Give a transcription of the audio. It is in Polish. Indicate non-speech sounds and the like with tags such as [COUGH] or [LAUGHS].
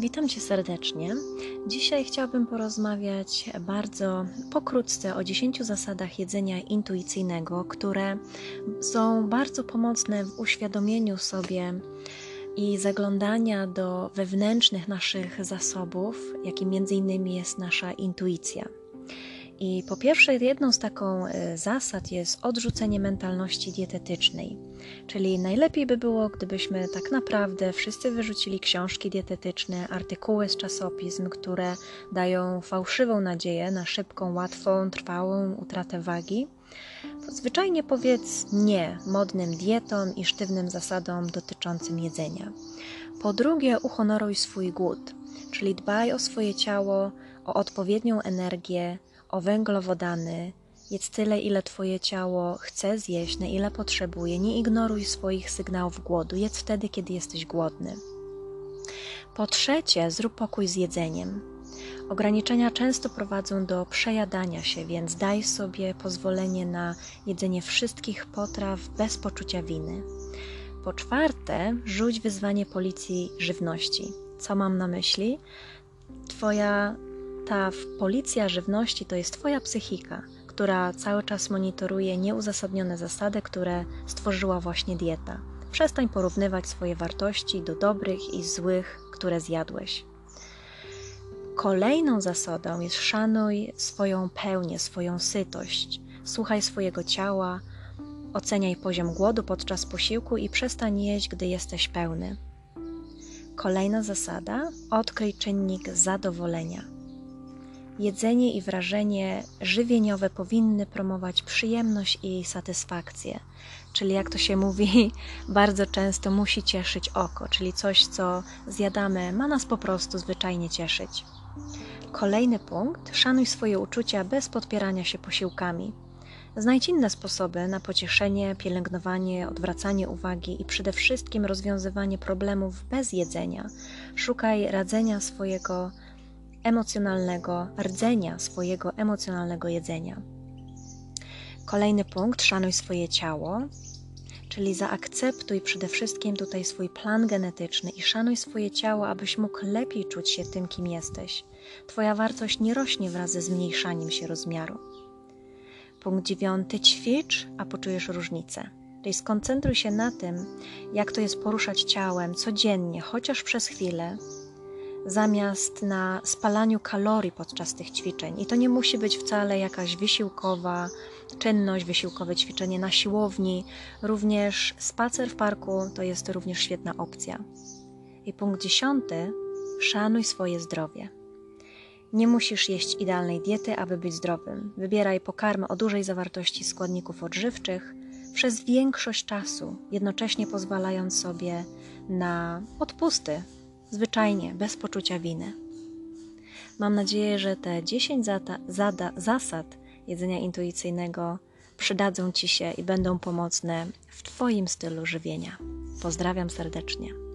Witam Cię serdecznie. Dzisiaj chciałabym porozmawiać bardzo pokrótce o 10 zasadach jedzenia intuicyjnego, które są bardzo pomocne w uświadomieniu sobie i zaglądania do wewnętrznych naszych zasobów, jakim między innymi jest nasza intuicja. I po pierwsze, jedną z taką e, zasad jest odrzucenie mentalności dietetycznej. Czyli najlepiej by było, gdybyśmy tak naprawdę wszyscy wyrzucili książki dietetyczne, artykuły z czasopism, które dają fałszywą nadzieję na szybką, łatwą, trwałą utratę wagi. Zwyczajnie powiedz nie modnym dietom i sztywnym zasadom dotyczącym jedzenia. Po drugie, uhonoruj swój głód, czyli dbaj o swoje ciało, o odpowiednią energię, o węglowodany. Jedz tyle, ile Twoje ciało chce zjeść, na ile potrzebuje. Nie ignoruj swoich sygnałów głodu. Jedz wtedy, kiedy jesteś głodny. Po trzecie, zrób pokój z jedzeniem. Ograniczenia często prowadzą do przejadania się, więc daj sobie pozwolenie na jedzenie wszystkich potraw bez poczucia winy. Po czwarte, rzuć wyzwanie policji żywności. Co mam na myśli? Twoja ta policja żywności to jest Twoja psychika, która cały czas monitoruje nieuzasadnione zasady, które stworzyła właśnie dieta. Przestań porównywać swoje wartości do dobrych i złych, które zjadłeś. Kolejną zasadą jest szanuj swoją pełnię, swoją sytość. Słuchaj swojego ciała, oceniaj poziom głodu podczas posiłku i przestań jeść, gdy jesteś pełny. Kolejna zasada: odkryj czynnik zadowolenia. Jedzenie i wrażenie żywieniowe powinny promować przyjemność i satysfakcję. Czyli, jak to się mówi, [LAUGHS] bardzo często musi cieszyć oko, czyli coś, co zjadamy, ma nas po prostu zwyczajnie cieszyć. Kolejny punkt: szanuj swoje uczucia bez podpierania się posiłkami. Znajdź inne sposoby na pocieszenie, pielęgnowanie, odwracanie uwagi i przede wszystkim rozwiązywanie problemów bez jedzenia. Szukaj radzenia swojego emocjonalnego rdzenia, swojego emocjonalnego jedzenia. Kolejny punkt: szanuj swoje ciało, czyli zaakceptuj przede wszystkim tutaj swój plan genetyczny i szanuj swoje ciało, abyś mógł lepiej czuć się tym, kim jesteś. Twoja wartość nie rośnie wraz ze zmniejszaniem się rozmiaru. Punkt dziewiąty: ćwicz, a poczujesz różnicę. Czyli skoncentruj się na tym, jak to jest poruszać ciałem codziennie, chociaż przez chwilę, zamiast na spalaniu kalorii podczas tych ćwiczeń. I to nie musi być wcale jakaś wysiłkowa czynność, wysiłkowe ćwiczenie na siłowni. Również spacer w parku to jest również świetna opcja. I punkt dziesiąty: szanuj swoje zdrowie. Nie musisz jeść idealnej diety, aby być zdrowym. Wybieraj pokarmy o dużej zawartości składników odżywczych przez większość czasu, jednocześnie pozwalając sobie na odpusty zwyczajnie, bez poczucia winy. Mam nadzieję, że te 10 zata, zada, zasad jedzenia intuicyjnego przydadzą Ci się i będą pomocne w Twoim stylu żywienia. Pozdrawiam serdecznie.